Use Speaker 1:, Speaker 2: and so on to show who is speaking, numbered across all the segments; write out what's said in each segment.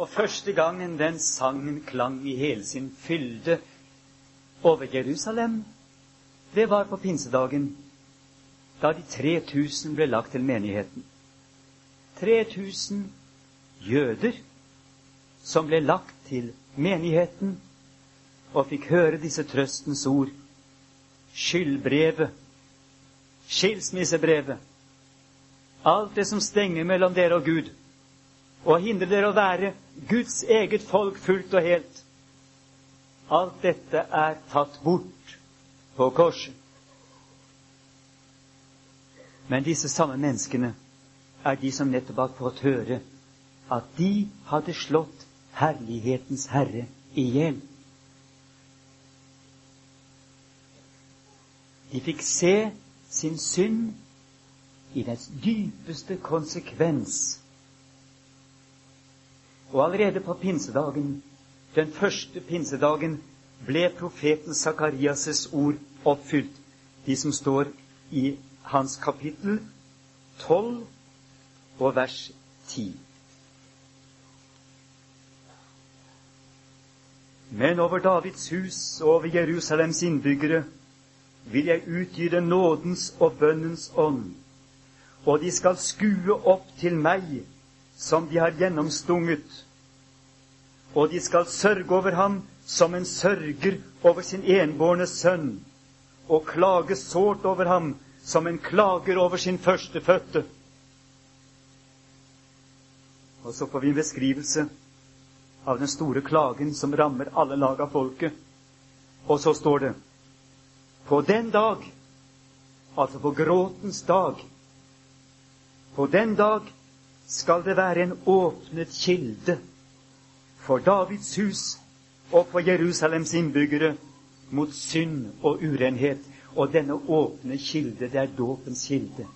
Speaker 1: Og første gangen den sangen klang i hele sin fylde over Jerusalem, det var på pinsedagen, da de 3000 ble lagt til menigheten. 3000 jøder som ble lagt til menigheten og fikk høre disse trøstens ord. Skyldbrevet, skilsmissebrevet, alt det som stenger mellom dere og Gud, og hindre dere å være Guds eget folk fullt og helt. Alt dette er tatt bort på korset. Men disse samme menneskene er de som nettopp har fått høre at de hadde slått herlighetens herre i hjel. De fikk se sin synd i dens dypeste konsekvens. Og allerede på pinsedagen, den første pinsedagen, ble profeten Sakarias' ord oppfylt, de som står i hans kapittel 12 og vers 10. Men over Davids hus og over Jerusalems innbyggere vil jeg utgyte nådens og bønnens ånd, og de skal skue opp til meg som de har gjennomstunget, og de skal sørge over ham som en sørger over sin enbårne sønn, og klage sårt over ham som en klager over sin førstefødte. Og så får vi en beskrivelse av den store klagen som rammer alle lag av folket. Og så står det På den dag, altså på gråtens dag, på den dag skal det være en åpnet kilde for Davids hus og for Jerusalems innbyggere mot synd og urenhet. Og denne åpne kilde, det er dåpens kilde.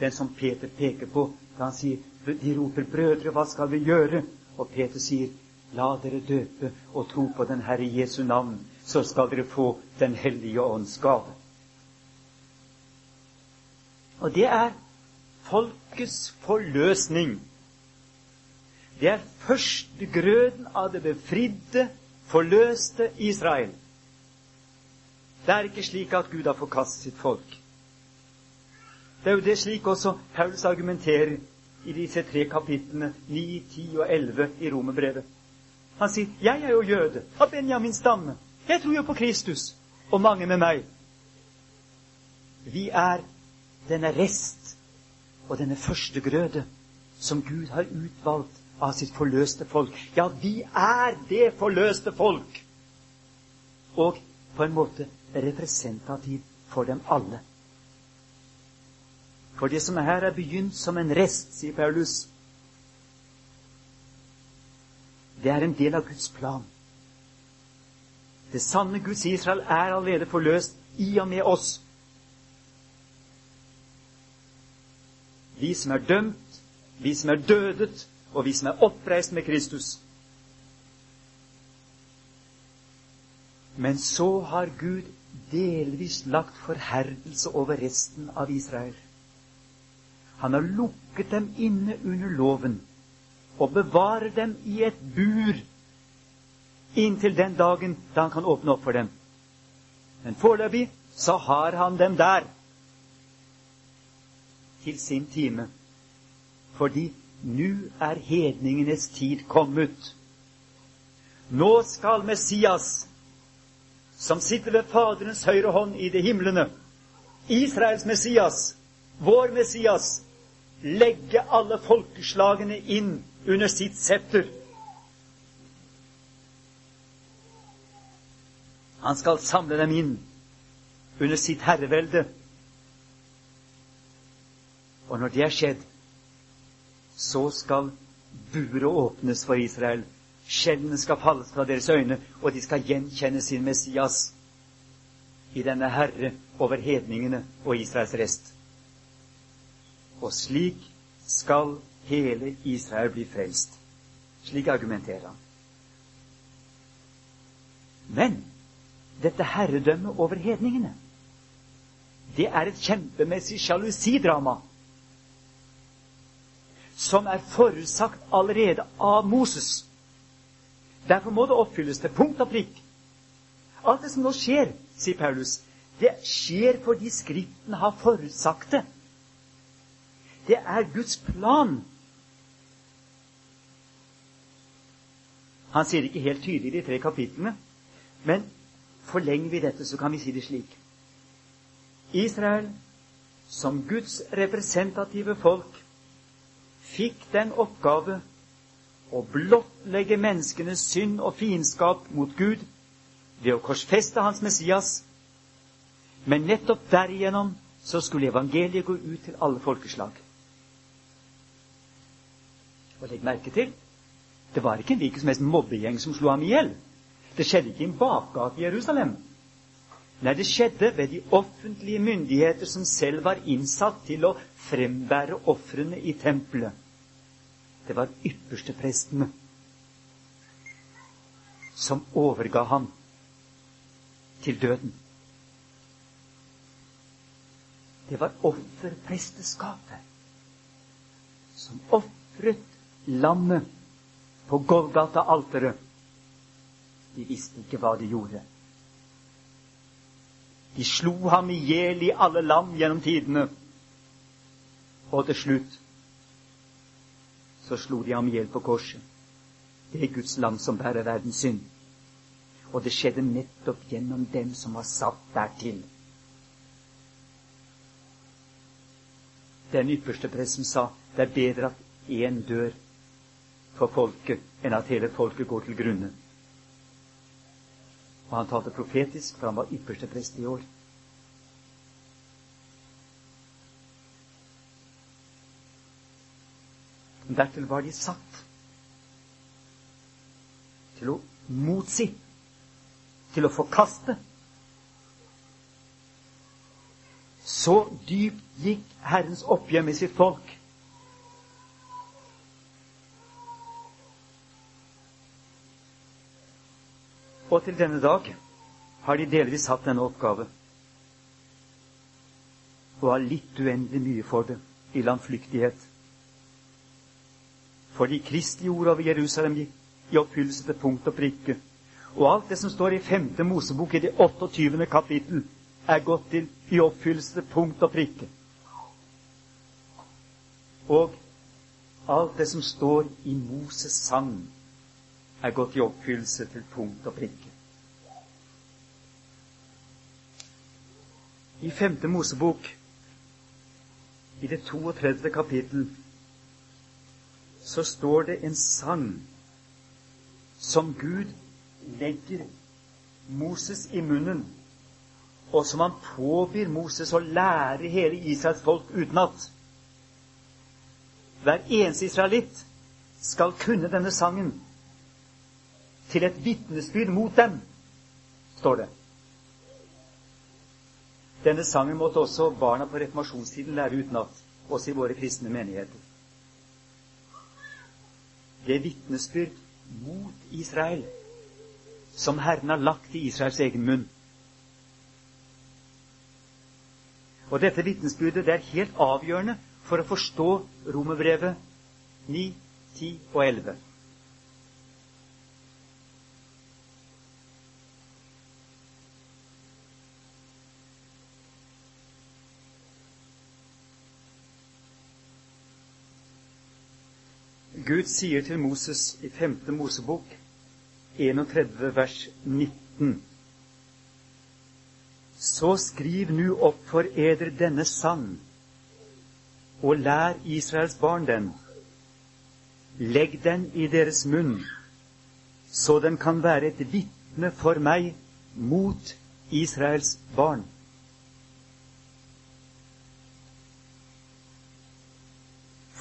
Speaker 1: Den som Peter peker på da han sier De roper, 'Brødre, hva skal vi gjøre?' Og Peter sier, La dere døpe og tro på den Herre Jesu navn, så skal dere få Den hellige ånds gave. Og det er folkets forløsning. Det er førstegrøden av det befridde, forløste Israel. Det er ikke slik at Gud har forkastet sitt folk. Det er jo det slik også Paulus argumenterer i disse tre kapitlene 9, 10 og 11 i Romerbrevet. Han sier, 'Jeg er jo jøde av Benjamins stamme. Jeg tror jo på Kristus, og mange med meg.' Vi er denne rest og denne førstegrøde som Gud har utvalgt av sitt forløste folk. Ja, vi er det forløste folk! Og på en måte representativ for dem alle. For det som her er begynt som en rest, sier Paulus, det er en del av Guds plan. Det sanne Guds Israel er allerede forløst i og med oss. Vi som er dømt, vi som er dødet, og vi som er oppreist med Kristus. Men så har Gud delvis lagt forherdelse over resten av Israel. Han har lukket dem inne under loven og bevarer dem i et bur inntil den dagen da han kan åpne opp for dem. Men foreløpig så har han dem der til sin time. Fordi nå er hedningenes tid kommet. Nå skal Messias, som sitter ved Faderens høyre hånd i de himlene, Israels Messias, vår Messias, legge alle folkeslagene inn under sitt setter. Han skal samle dem inn under sitt herrevelde. Og når det er skjedd, så skal buret åpnes for Israel. Skjellene skal falles fra deres øyne, og de skal gjenkjenne sin Messias i denne Herre over hedningene og Israels rest. Og slik skal hele Israel bli frelst. Slik argumenterer han. Men dette herredømmet over hedningene, det er et kjempemessig sjalusidrama som er forutsagt allerede av Moses. Derfor må det oppfylles til punkt og prikk. Alt det som nå skjer, sier Paulus, det skjer fordi Skriften har forutsagt det. Det er Guds plan. Han sier det ikke helt tydelig i de tre kapitlene, men forlenger vi dette, så kan vi si det slik. Israel, som Guds representative folk, fikk den oppgave å blottlegge menneskenes synd og fiendskap mot Gud ved å korsfeste hans Messias. Men nettopp derigjennom så skulle evangeliet gå ut til alle folkeslag. Og legg merke til det var ikke en hvilken som helst mobbegjeng som slo ham i hjel. Det skjedde ikke i en bakgate i Jerusalem. Nei, det skjedde ved de offentlige myndigheter som selv var innsatt til å frembære ofrene i tempelet. Det var yppersteprestene som overga ham til døden. Det var offerpresteskapet som ofret lammet på Golgata-alteret. De visste ikke hva de gjorde. De slo ham i hjel i alle land gjennom tidene. Og til slutt så slo de ham i hjel på korset. Det er Guds lam som bærer verdens synd. Og det skjedde nettopp gjennom dem som var satt dertil. Den ypperste presten sa det er bedre at én dør for folket enn at hele folket går til grunne. Og han talte profetisk, for han var ypperste prest i år. Dertil var de satt til å motsi, til å forkaste. Så dypt gikk Herrens oppgjør med sitt folk Og til denne dag har de delvis hatt denne oppgave. Og har litt uendelig mye for det i landflyktighet. Fordi Kristi ord over Jerusalem gikk i oppfyllelse til punkt og prikke. Og alt det som står i 5. Mosebok i det 28. kapittel, er gått til i oppfyllelse til punkt og prikke. Og alt det som står i Moses sang, er gått i oppfyllelse til punkt og prikke. I femte Mosebok, i det 32. kapittel, så står det en sang som Gud legger Moses i munnen, og som han påbyr Moses å lære hele Israels folk utenat. Hver eneste israelitt skal kunne denne sangen til et vitnesbyrd mot dem, står det. Denne sangen måtte også barna på reformasjonstiden lære utenat, også i våre kristne menigheter. Det vitnesbyrd mot Israel som Herren har lagt i Israels egen munn. Og dette vitnesbyrdet det er helt avgjørende for å forstå Romerbrevet 9, 10 og 11. Gud sier til Moses i 5. Mosebok 31 vers 19 Så skriv nu opp for eder denne sang, og lær Israels barn den. Legg den i deres munn, så den kan være et vitne for meg mot Israels barn.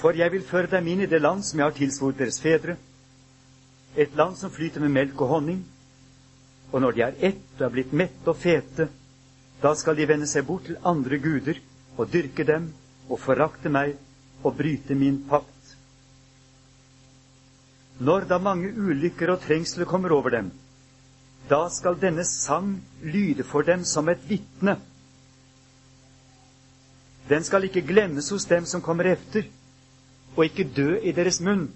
Speaker 1: For jeg vil føre dem inn i det land som jeg har tilsvoret deres fedre, et land som flyter med melk og honning. Og når de er ett og er blitt mette og fete, da skal de vende seg bort til andre guder og dyrke dem og forakte meg og bryte min pakt. Når da mange ulykker og trengsler kommer over dem, da skal denne sang lyde for dem som et vitne. Den skal ikke glemmes hos dem som kommer efter, og ikke dø i deres munn.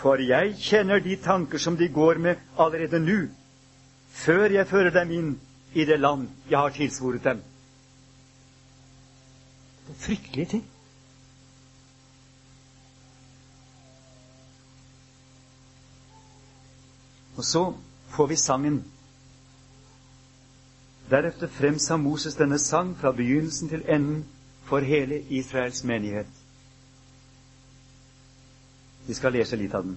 Speaker 1: For jeg kjenner de tanker som de går med allerede nå, før jeg fører dem inn i det land jeg har tilsvoret dem. Det er fryktelige ting. Og så får vi sangen. Deretter fremsa Moses denne sang fra begynnelsen til enden for hele Israels menighet. Vi skal lese litt av den.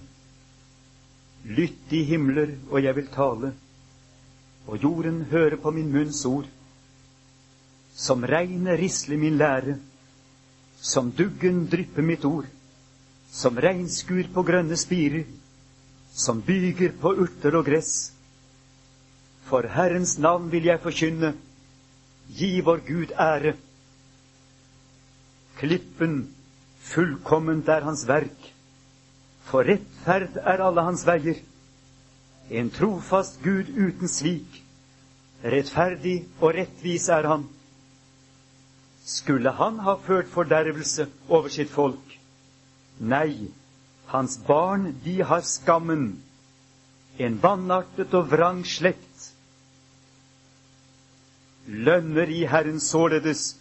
Speaker 1: Lytt i himler, og jeg vil tale, og jorden høre på min munns ord. Som regnet risler min lære, som duggen drypper mitt ord, som regnskur på grønne spirer, som byger på urter og gress. For Herrens navn vil jeg forkynne, gi vår Gud ære. Klippen, fullkomment er hans verk, for rettferd er alle hans veier. En trofast Gud uten svik. Rettferdig og rettvis er han. Skulle han ha ført fordervelse over sitt folk? Nei, hans barn, de har skammen. En vanartet og vrang slekt. Lønner i Herren således,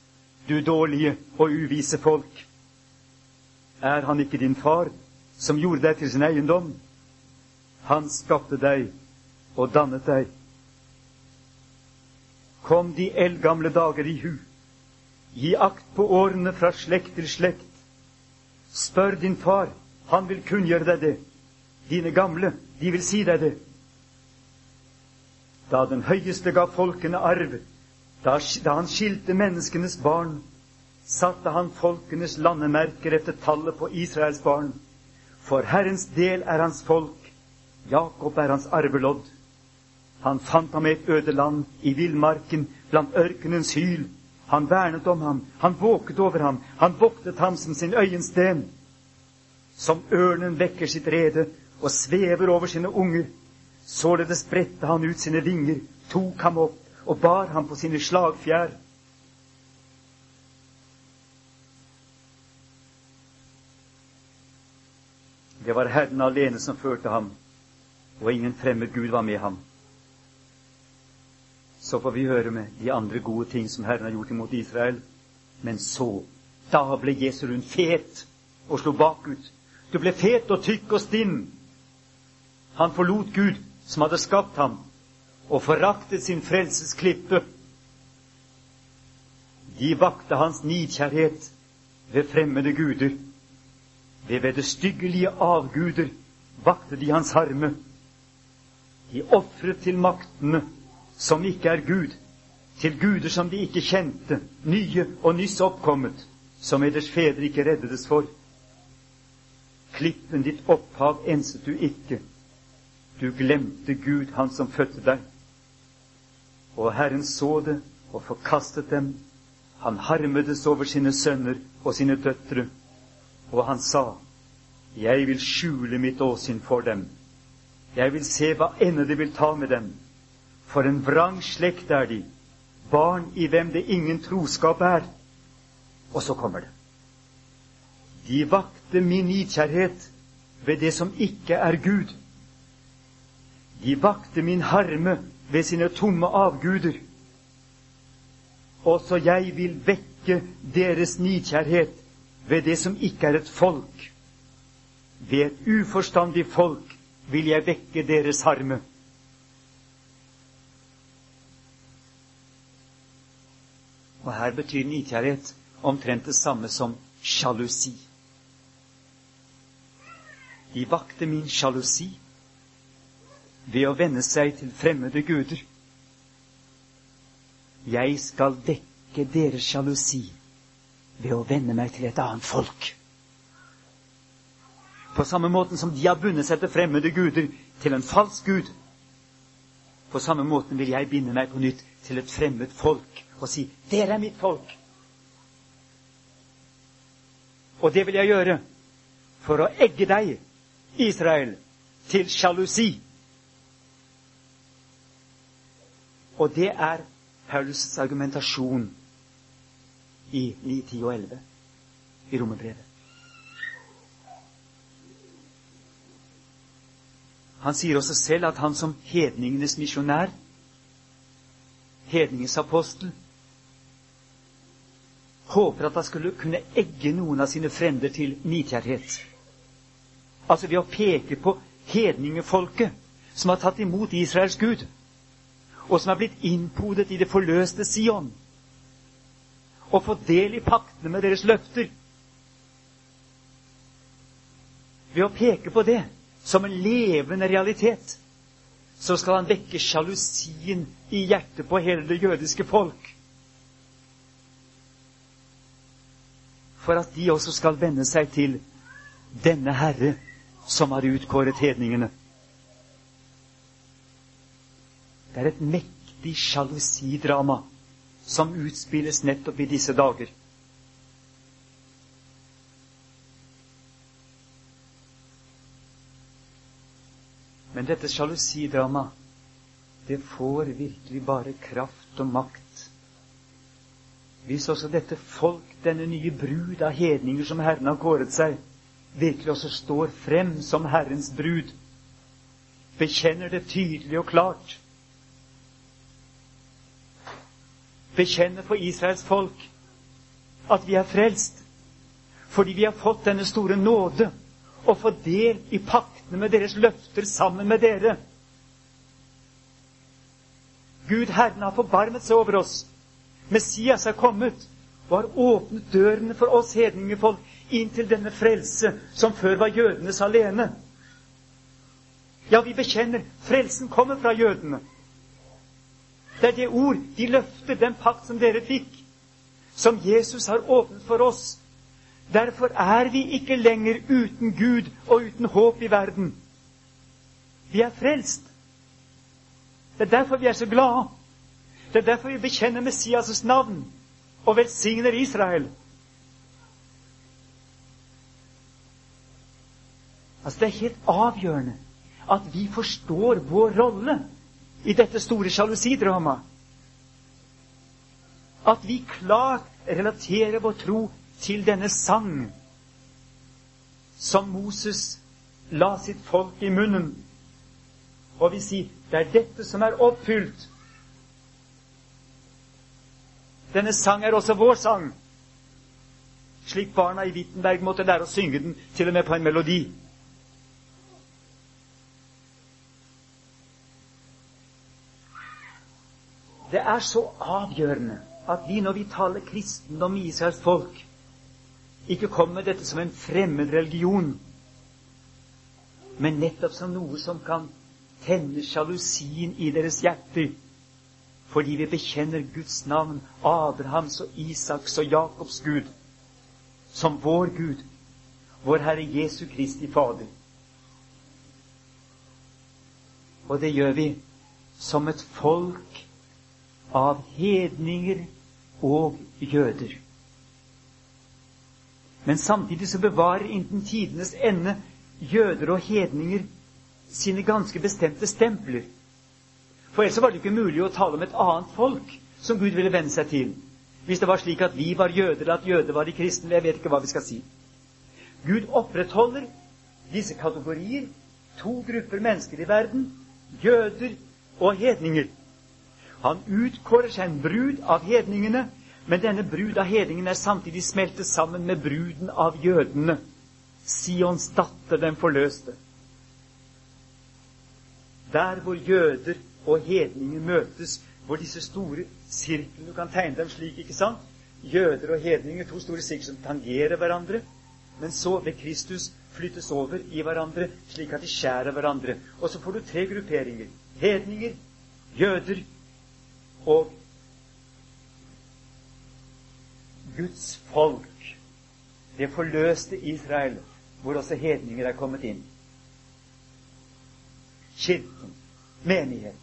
Speaker 1: du dårlige og uvise folk. Er han ikke din far? Som gjorde deg til sin eiendom. Han skapte deg og dannet deg. Kom de eldgamle dager i hu. Gi akt på årene fra slekt til slekt. Spør din far, han vil kunngjøre deg det. Dine gamle, de vil si deg det. Da den høyeste ga folkene arv, da, da han skilte menneskenes barn, satte han folkenes landemerker etter tallet på Israels barn. For Herrens del er hans folk, Jakob er hans arvelodd. Han fant ham i et øde land, i villmarken, blant ørkenens hyl. Han vernet om ham, han våket over ham, han voktet ham som sin øyensten. Som ørnen vekker sitt rede og svever over sine unger, således spredte han ut sine vinger, tok ham opp og bar ham på sine slagfjær. Det var Herren alene som førte ham, og ingen fremmed Gud var med ham. Så får vi høre med de andre gode ting som Herren har gjort imot Israel. Men så, da ble Jesurun fet og slo bakut. Du ble fet og tykk og stinn. Han forlot Gud, som hadde skapt ham, og foraktet sin frelses klippe. De vakte hans nidkjærhet ved fremmede guder. Ved vederstyggelige avguder vakte de hans harme. De ofret til maktene som ikke er Gud, til guder som de ikke kjente, nye og nyss oppkommet, som eders fedre ikke reddedes for. Klippen ditt opphav enset du ikke. Du glemte Gud, Han som fødte deg. Og Herren så det og forkastet dem. Han harmedes over sine sønner og sine døtre og han sa, Jeg vil skjule mitt åsyn for dem. Jeg vil se hva ende de vil ta med dem. For en vrang slekt er de, barn i hvem det ingen troskap er. Og så kommer det. De vakte min nidkjærhet ved det som ikke er Gud. De vakte min harme ved sine tomme avguder. Også jeg vil vekke deres nidkjærhet ved det som ikke er et folk. Ved et uforstandig folk vil jeg vekke deres harme. Og her betyr nidkjærhet omtrent det samme som sjalusi. De vakte min sjalusi ved å venne seg til fremmede guder. Jeg skal dekke deres sjalusi ved å vende meg til et annet folk. På samme måten som de har bundet seg til fremmede guder, til en falsk gud, på samme måten vil jeg binde meg på nytt til et fremmed folk og si 'Dere er mitt folk'. Og det vil jeg gjøre for å egge deg, Israel, til sjalusi. Og det er Paulus' argumentasjon i 9, 10 og 11 i Romerbrevet. Han sier også selv at han som hedningenes misjonær, hedningens apostel, håper at han skulle kunne egge noen av sine frender til nidkjærhet. Altså ved å peke på hedningefolket som har tatt imot Israels Gud, og som er blitt innpodet i det forløste Sion, og få del i paktene med deres løfter. Ved å peke på det som en levende realitet, så skal han vekke sjalusien i hjertet på hele det jødiske folk. For at de også skal venne seg til denne Herre som har utkåret hedningene. Det er et mektig sjalusidrama som utspilles nettopp i disse dager. Men dette sjalusidramaet, det får virkelig bare kraft og makt hvis også dette folk, denne nye brud av hedninger som Herren har kåret seg, virkelig også står frem som Herrens brud, bekjenner det tydelig og klart, bekjenner for Israels folk at vi er frelst fordi vi har fått denne store nåde og få del i paktene med deres løfter sammen med dere. Gud Herren har forbarmet seg over oss. Messias er kommet og har åpnet dørene for oss hedningefolk inn til denne frelse som før var jødenes alene. Ja, vi bekjenner frelsen kommer fra jødene. Det er det ord, de løfter, den pakt som dere fikk, som Jesus har åpnet for oss. Derfor er vi ikke lenger uten Gud og uten håp i verden. Vi er frelst. Det er derfor vi er så glade. Det er derfor vi bekjenner Messias' navn og velsigner Israel. Altså, Det er helt avgjørende at vi forstår vår rolle i dette store sjalusidramaet. At vi klart relaterer vår tro til denne sang som Moses la sitt folk i munnen. Og vi sier det er dette som er oppfylt. Denne sang er også vår sang, slik barna i Wittenberg måtte lære å synge den, til og med på en melodi. Det er så avgjørende at vi, når vi taler kristendom i Israels folk, ikke kommer med dette som en fremmed religion, men nettopp som noe som kan tenne sjalusien i deres hjerter, fordi vi bekjenner Guds navn, Abrahams og Isaks og Jakobs Gud, som vår Gud, vår Herre Jesu Kristi Fader. Og det gjør vi som et folk av hedninger og jøder. Men samtidig så bevarer inntil tidenes ende jøder og hedninger sine ganske bestemte stempler. For ellers var det ikke mulig å tale om et annet folk som Gud ville venne seg til. Hvis det var slik at vi var jøder, eller at jøder var de kristne. Jeg vet ikke hva vi skal si. Gud opprettholder disse kategorier, to grupper mennesker i verden, jøder og hedninger. Han utkårer seg en brud av hedningene men denne brud av hedningen er samtidig smeltet sammen med bruden av jødene. Sions datter, den forløste. Der hvor jøder og hedninger møtes, hvor disse store sirklene Du kan tegne dem slik, ikke sant? Jøder og hedninger, to store sirkler som tangerer hverandre. Men så, ved Kristus, flyttes over i hverandre, slik at de skjærer hverandre. Og så får du tre grupperinger. Hedninger, jøder og Guds folk, det forløste Israel, hvor også hedninger er kommet inn. Kirken, menighet.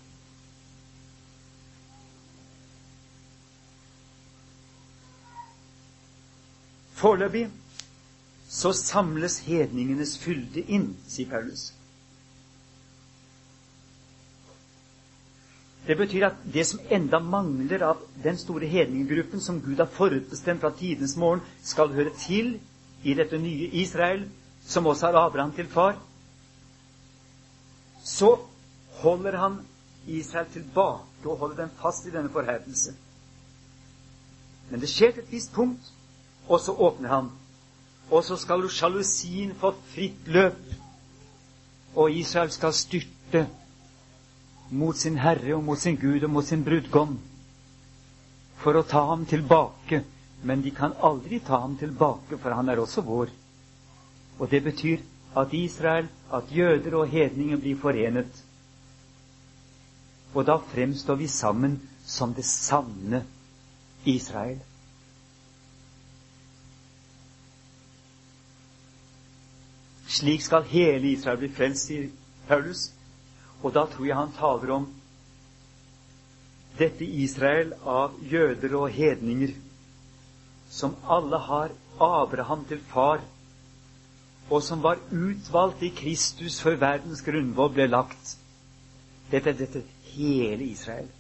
Speaker 1: Foreløpig så samles hedningenes fylde inn, sier Paulus. Det betyr at det som enda mangler av den store hedninggruppen som Gud har forutbestemt fra tidens morgen, skal høre til i dette nye Israel, som også har Abraham til far, så holder han Israel tilbake og holder dem fast i denne forherdelse. Men det skjer til et visst punkt, og så åpner han. Og så skal sjalusien få fritt løp, og Israel skal styrte mot sin Herre og mot sin Gud og mot sin brudgom for å ta ham tilbake. Men de kan aldri ta ham tilbake, for han er også vår. Og det betyr at Israel, at jøder og hedninger blir forenet. Og da fremstår vi sammen som det sanne Israel. Slik skal hele Israel bli frelst, sier Paulus. Og da tror jeg han taler om dette Israel av jøder og hedninger, som alle har Abraham til far, og som var utvalgt i Kristus før verdens grunnvoll ble lagt. Dette er dette hele Israel.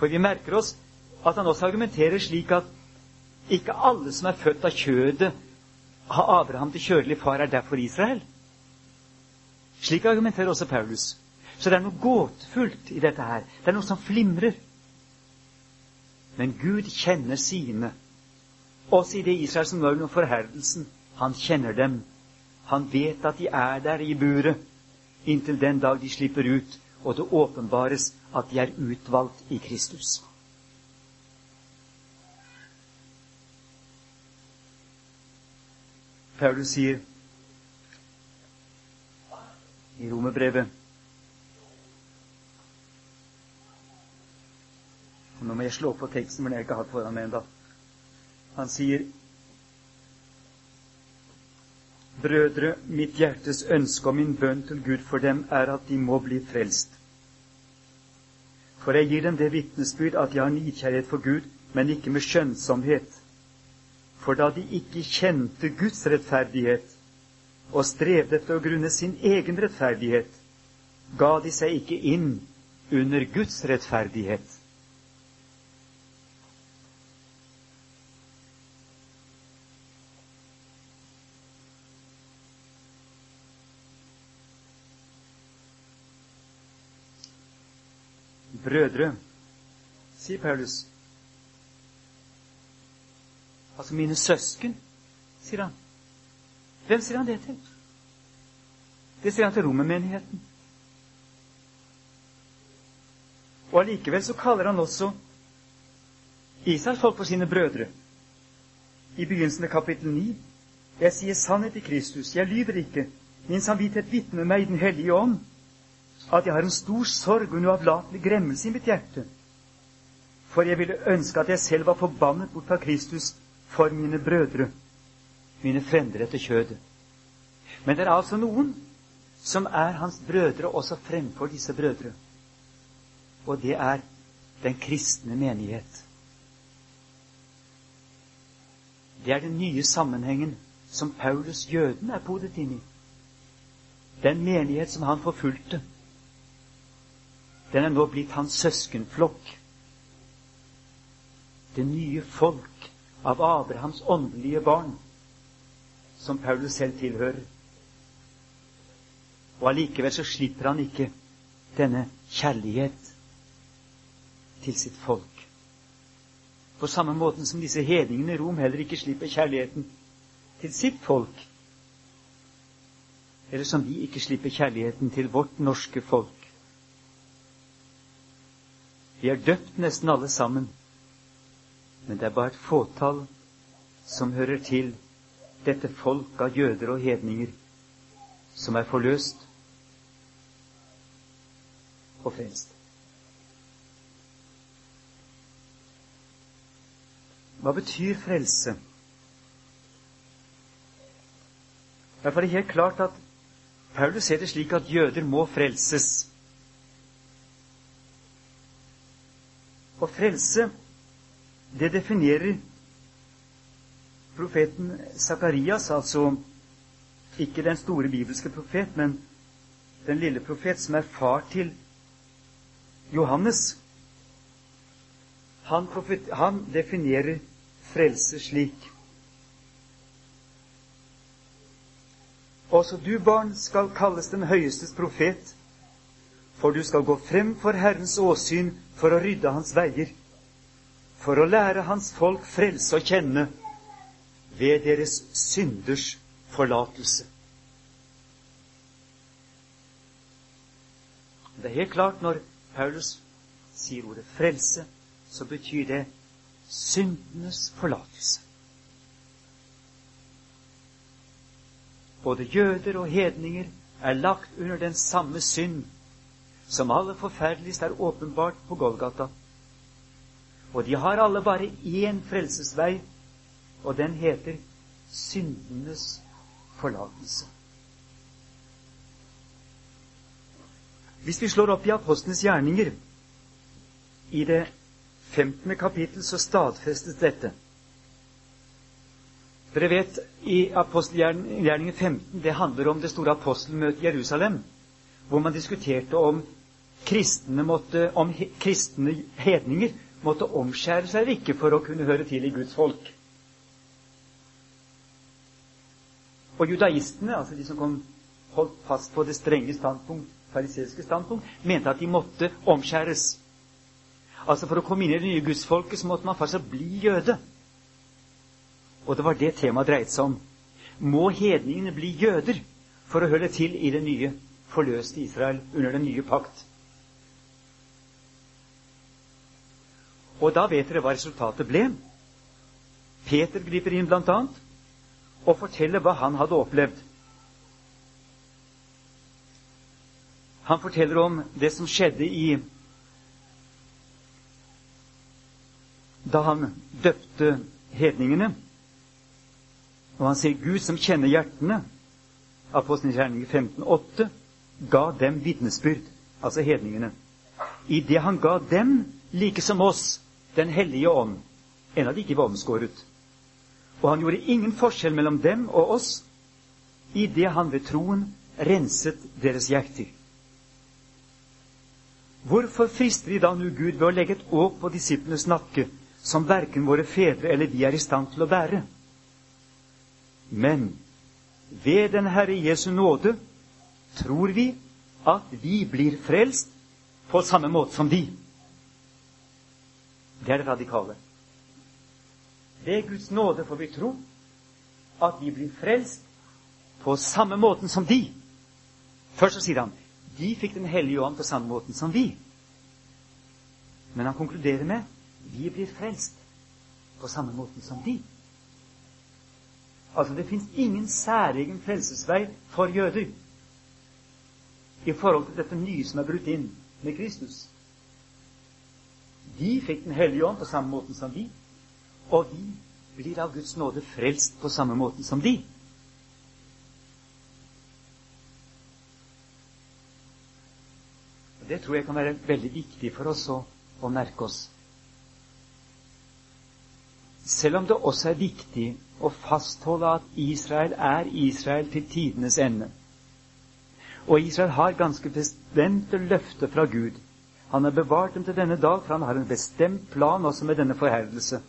Speaker 1: For vi merker oss at han også argumenterer slik at ikke alle som er født av kjødet, har Abraham til kjødelig far, er derfor Israel. Slik argumenterer også Paulus. Så det er noe gåtefullt i dette her. Det er noe som flimrer. Men Gud kjenner sine. Også i det Israel som er under forherdelsen. Han kjenner dem. Han vet at de er der i buret inntil den dag de slipper ut, og det åpenbares at de er utvalgt i Kristus. Paulus sier i romerbrevet Nå må jeg slå på teksten, men jeg har ikke hatt foran meg ennå. Han sier Brødre, mitt hjertes ønske og min bønn til Gud for dem er at de må bli frelst. For jeg gir dem det vitnesbyrd at jeg har nidkjærlighet for Gud, men ikke med skjønnsomhet. For da de ikke kjente Guds rettferdighet og strevde etter å grunne sin egen rettferdighet, ga de seg ikke inn under Guds rettferdighet. Brødre, sier Paulus. Altså mine søsken, sier han. Hvem sier han det til? Det sier han til romermenigheten. Og allikevel så kaller han også Israels folk for sine brødre. I begynnelsen av kapittel 9. Jeg sier sannhet i Kristus, jeg lyver ikke. Min samvittighet vitner meg i Den hellige ånd at jeg har en stor sorg og en uavlatelig gremmelse i mitt hjerte. For jeg ville ønske at jeg selv var forbannet bort fra Kristus for mine brødre, mine frender etter kjødet. Men det er altså noen som er hans brødre også fremfor disse brødre. Og det er den kristne menighet. Det er den nye sammenhengen som Paulus jøden er podet inn i. Den menighet som han forfulgte den er nå blitt hans søskenflokk. Det nye folk av Abrahams åndelige barn, som Paulus selv tilhører. Og allikevel så slipper han ikke denne kjærlighet til sitt folk. På samme måten som disse hedningene i Rom heller ikke slipper kjærligheten til sitt folk. Eller som vi ikke slipper kjærligheten til vårt norske folk. Vi er døpt nesten alle sammen, men det er bare et fåtall som hører til dette folk av jøder og hedninger som er forløst og frelst. Hva betyr frelse? Derfor er det helt klart at Paulus ser det slik at jøder må frelses. Og frelse, det definerer profeten Sakarias, altså ikke den store bibelske profet, men den lille profet som er far til Johannes. Han, profet, han definerer frelse slik. Også du, barn, skal kalles den høyestes profet, for du skal gå frem for Herrens åsyn for å rydde hans veier, for å lære hans folk frelse å kjenne ved deres synders forlatelse. Det er helt klart når Paulus sier ordet frelse, så betyr det syndenes forlatelse. Både jøder og hedninger er lagt under den samme synd som aller forferdeligst er åpenbart på Golgata. Og de har alle bare én frelsesvei, og den heter syndenes forlatelse. Hvis vi slår opp i Apostlenes gjerninger, i det 15. kapittel, så stadfestes dette. Dere vet, i apostelgjerningen 15 det handler om det store apostelmøtet i Jerusalem, hvor man diskuterte om kristne, måtte, om kristne hedninger måtte omskjære seg eller ikke for å kunne høre til i Guds folk. Og judaistene, altså de som kom, holdt fast på det strenge standpunkt, fariseiske standpunkt, mente at de måtte omskjæres. Altså For å komme inn i det nye gudsfolket så måtte man faktisk bli jøde. Og det var det temaet dreide seg om. Må hedningene bli jøder for å høre til i det nye, forløste Israel under den nye pakt? Og da vet dere hva resultatet ble. Peter griper inn blant annet og fortelle hva han hadde opplevd. Han forteller om det som skjedde i Da han døpte hedningene. Og han sier Gud som kjenner hjertene, Apostelens gjerning 15,8, ga dem vitnesbyrd, altså hedningene. I det han ga dem, like som oss, Den hellige ånd, enda de ikke var omskåret. Og han gjorde ingen forskjell mellom dem og oss i det han ved troen renset deres hjerter. Hvorfor frister vi da nu Gud ved å legge et åk på disiplenes nakke, som verken våre fedre eller vi er i stand til å bære? Men ved den Herre Jesu nåde tror vi at vi blir frelst på samme måte som de. Det er det radikale. Ved Guds nåde får vi tro at vi blir frelst på samme måten som de. Først så sier han de fikk Den hellige ånd på samme måten som vi. Men han konkluderer med vi blir frelst på samme måten som de. Altså, det fins ingen særegen frelsesvei for jøder i forhold til dette nye som er brutt inn med Kristus. De fikk Den hellige ånd på samme måten som vi, og vi blir av Guds nåde frelst på samme måten som de. Det tror jeg kan være veldig viktig for oss å, å merke oss. Selv om det også er viktig å fastholde at Israel er Israel til tidenes ende. Og Israel har ganske bestemte løfter fra Gud. Han har bevart dem til denne dag, for han har en bestemt plan også med denne forherdelse.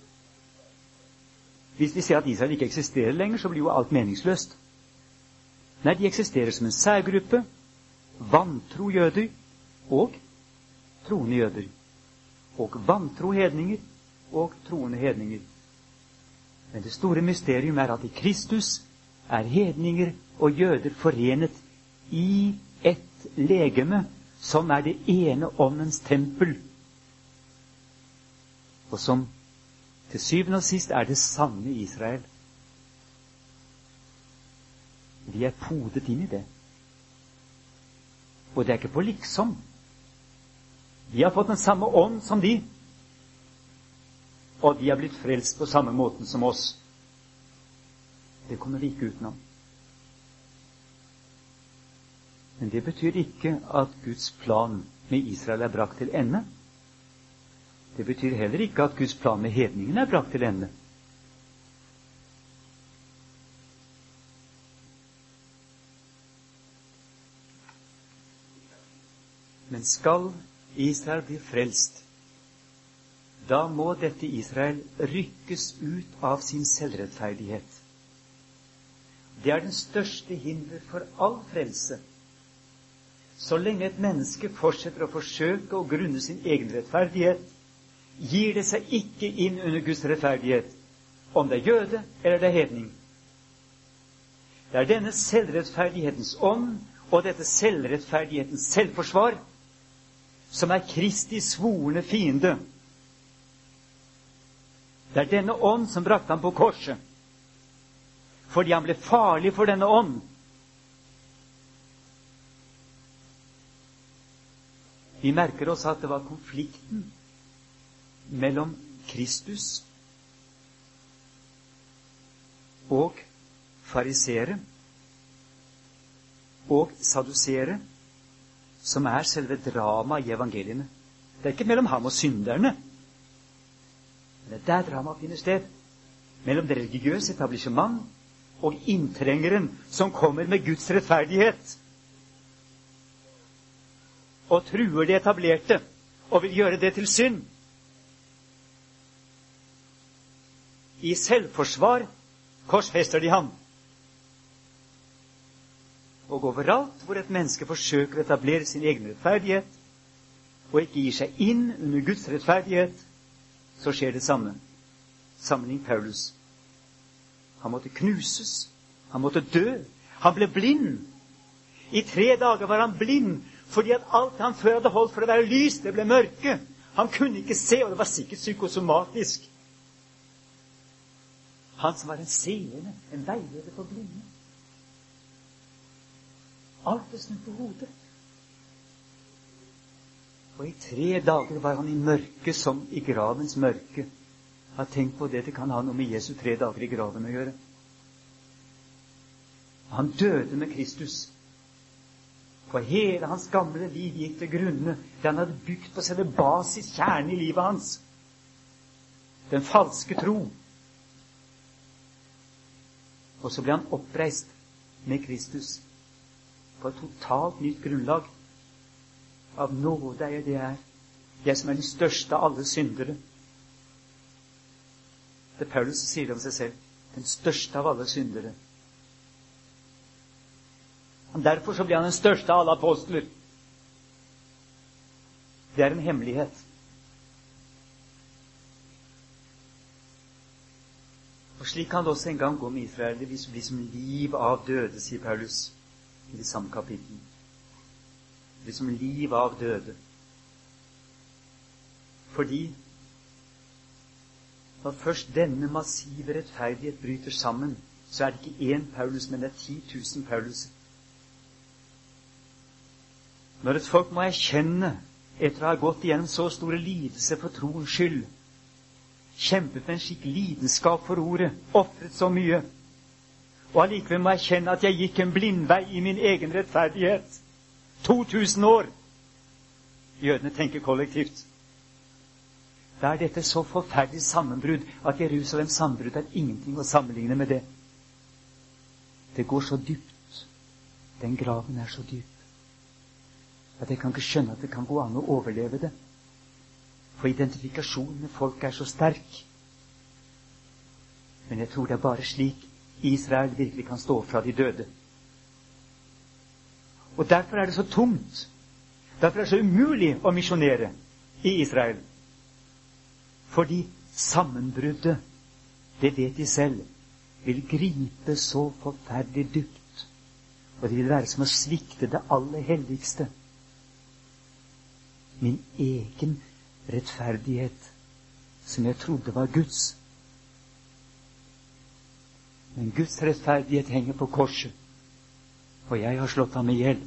Speaker 1: Hvis vi ser at Israel ikke eksisterer lenger, så blir jo alt meningsløst. Nei, de eksisterer som en særgruppe, vantro jøder og troende jøder. Og vantro hedninger og troende hedninger. Men det store mysterium er at i Kristus er hedninger og jøder forenet i ett legeme som er det ene åndens tempel, og som til syvende og sist er det sanne Israel. Vi er podet inn i det. Og det er ikke på liksom. Vi har fått den samme ånd som de og de har blitt frelst på samme måten som oss. Det kommer vi ikke utenom. Men det betyr ikke at Guds plan med Israel er brakt til ende. Det betyr heller ikke at Guds plan med hedningene er brakt til ende. Men skal Israel bli frelst, da må dette Israel rykkes ut av sin selvrettferdighet. det er den største hinder for all frelse. Så lenge et menneske fortsetter å forsøke å grunne sin egen rettferdighet, gir det seg ikke inn under Guds rettferdighet, om det er jøde eller det er hedning. Det er denne selvrettferdighetens ånd og dette selvrettferdighetens selvforsvar som er Kristi svorne fiende. Det er denne ånd som brakte ham på korset, fordi han ble farlig for denne ånd. Vi merker oss at det var konflikten mellom Kristus og farisere og sadusere som er selve dramaet i evangeliene. Det er ikke mellom ham og synderne. Det er der dramaet finner sted. Mellom det religiøse etablisjement og inntrengeren som kommer med Guds rettferdighet og truer det etablerte og vil gjøre det til synd. I selvforsvar korsfester de ham. Og overalt hvor et menneske forsøker å etablere sin egen rettferdighet, og ikke gir seg inn under Guds rettferdighet, så skjer det samme. Sammenlign Paulus. Han måtte knuses. Han måtte dø. Han ble blind. I tre dager var han blind fordi at alt han før hadde holdt for å være lys, det ble mørke. Han kunne ikke se, og det var sikkert psykosomatisk. Han som var en seende, en veileder for blinde. Alt ble snudd på hodet. Og i tre dager var han i mørket som i gravens mørke. Har tenkt på det det kan ha noe med Jesu tre dager i graven å gjøre. Han døde med Kristus. For hele hans gamle liv gikk til grunne det han hadde bygd på selve basis, kjernen i livet hans. Den falske tro. Og så ble han oppreist med Kristus på et totalt nytt grunnlag. Av nåde er det er. Jeg som er den største av alle syndere. Det er Paulus som sier det om seg selv. Den største av alle syndere. Derfor så blir han den største av alle apostler. Det er en hemmelighet. Og Slik kan det også en gang gå med Israel. Det blir som liv av døde, sier Paulus i det samme kapittelet. Det blir som liv av døde. Fordi når først denne massive rettferdighet bryter sammen, så er det ikke én Paulus, men det er 10 000 Pauluser. Når et folk må erkjenne, etter å ha gått igjennom så store lidelser for troens skyld, kjempet med en slik lidenskap for ordet, ofret så mye, og allikevel må erkjenne at jeg gikk en blindvei i min egen rettferdighet. 2000 år! Jødene tenker kollektivt. Da er dette så forferdelig sammenbrudd at Jerusalems sammenbrudd er ingenting å sammenligne med det. Det går så dypt. Den graven er så dyp at jeg kan ikke skjønne at det kan gå an å overleve det. For identifikasjonen med folk er så sterk. Men jeg tror det er bare slik Israel virkelig kan stå fra de døde. Og derfor er det så tungt. Derfor er det så umulig å misjonere i Israel. Fordi sammenbruddet, det vet de selv, vil gripe så forferdelig dypt. Og det vil være som å svikte det aller helligste min egen rettferdighet, som jeg trodde var Guds. Men Guds rettferdighet henger på korset, og jeg har slått ham i hjel.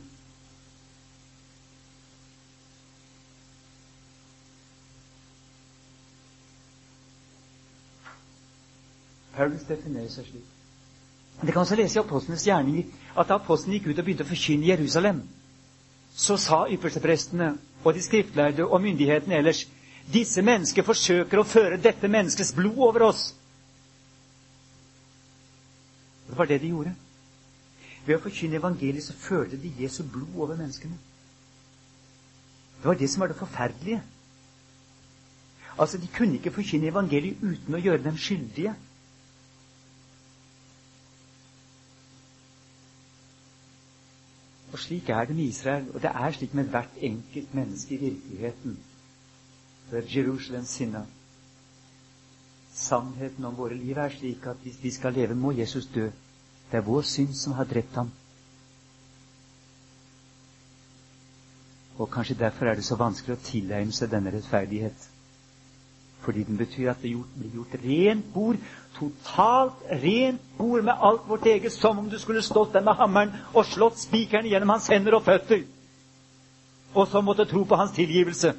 Speaker 1: Paulus definerer seg slik. Det kan også lese i Apostlenes gjerninger at da apostlene gikk ut og begynte å forkynne Jerusalem, så sa yppersteprestene og de skriftlærde og myndighetene ellers disse mennesker forsøker å føre dette menneskets blod over oss. Det var det de gjorde. Ved å forkynne evangeliet så førte de Jesu blod over menneskene. Det var det som var det forferdelige. Altså, De kunne ikke forkynne evangeliet uten å gjøre dem skyldige. Og slik er det med Israel, og det er slik med hvert enkelt menneske i virkeligheten. For Jerusalem sinna. Sannheten om våre liv er slik at hvis vi skal leve, må Jesus dø. Det er vår synd som har drept ham. Og kanskje derfor er det så vanskelig å tilegne seg denne rettferdighet. Fordi den betyr at det blir gjort rent bord, totalt rent bord med alt vårt eget, som om du skulle stått der med hammeren og slått spikeren gjennom hans hender og føtter, og så måtte tro på hans tilgivelse.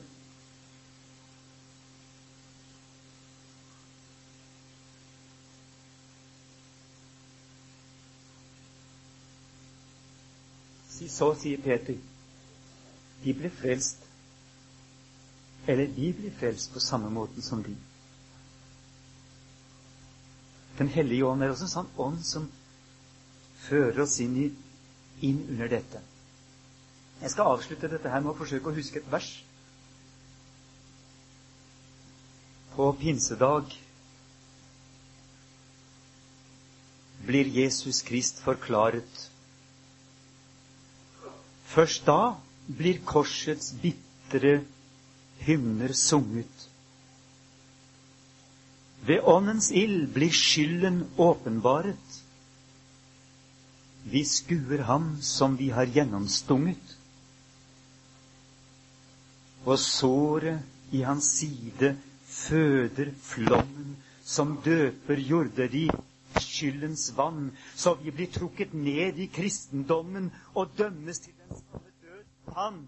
Speaker 1: Så sier Peter, de ble frelst eller vi blir frelst på samme måten som de. Den hellige ånd er også en sånn ånd som fører oss inn, i, inn under dette. Jeg skal avslutte dette her med å forsøke å huske et vers. På pinsedag blir Jesus Krist forklaret. Først da blir korsets bitre hymner sunget. Ved Åndens ild blir skylden åpenbaret. Vi skuer ham som vi har gjennomstunget. Og såret i hans side føder flommen som døper jorderi skyldens vann, så vi blir trukket ned i kristendommen og dømmes til den samme død. Han